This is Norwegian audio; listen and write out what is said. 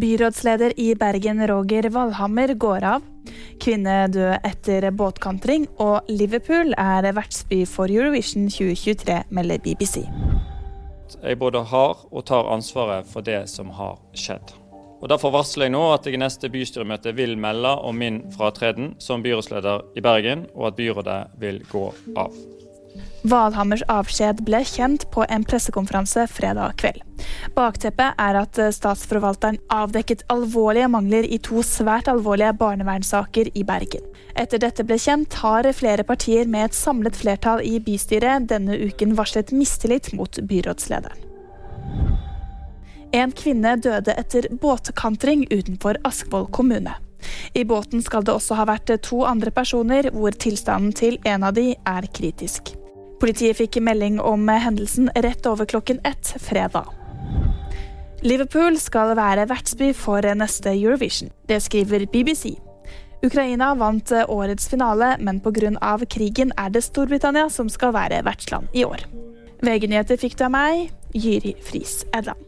Byrådsleder i Bergen Roger Valhammer går av. Kvinne død etter båtkantring. Og Liverpool er vertsby for Eurovision 2023, melder BBC. Jeg både har og tar ansvaret for det som har skjedd. Og Derfor varsler jeg nå at jeg i neste bystyremøte vil melde om min fratreden som byrådsleder i Bergen, og at byrådet vil gå av. Valhammers avskjed ble kjent på en pressekonferanse fredag kveld. Bakteppet er at statsforvalteren avdekket alvorlige mangler i to svært alvorlige barnevernssaker i Bergen. Etter dette ble kjent, har flere partier med et samlet flertall i bystyret denne uken varslet mistillit mot byrådslederen. En kvinne døde etter båtkantring utenfor Askvoll kommune. I båten skal det også ha vært to andre personer, hvor tilstanden til en av de er kritisk. Politiet fikk melding om hendelsen rett over klokken ett fredag. Liverpool skal være vertsby for neste Eurovision. Det skriver BBC. Ukraina vant årets finale, men pga. krigen er det Storbritannia som skal være vertsland i år. VG-nyheter fikk du av meg, Jyri Friis Edland.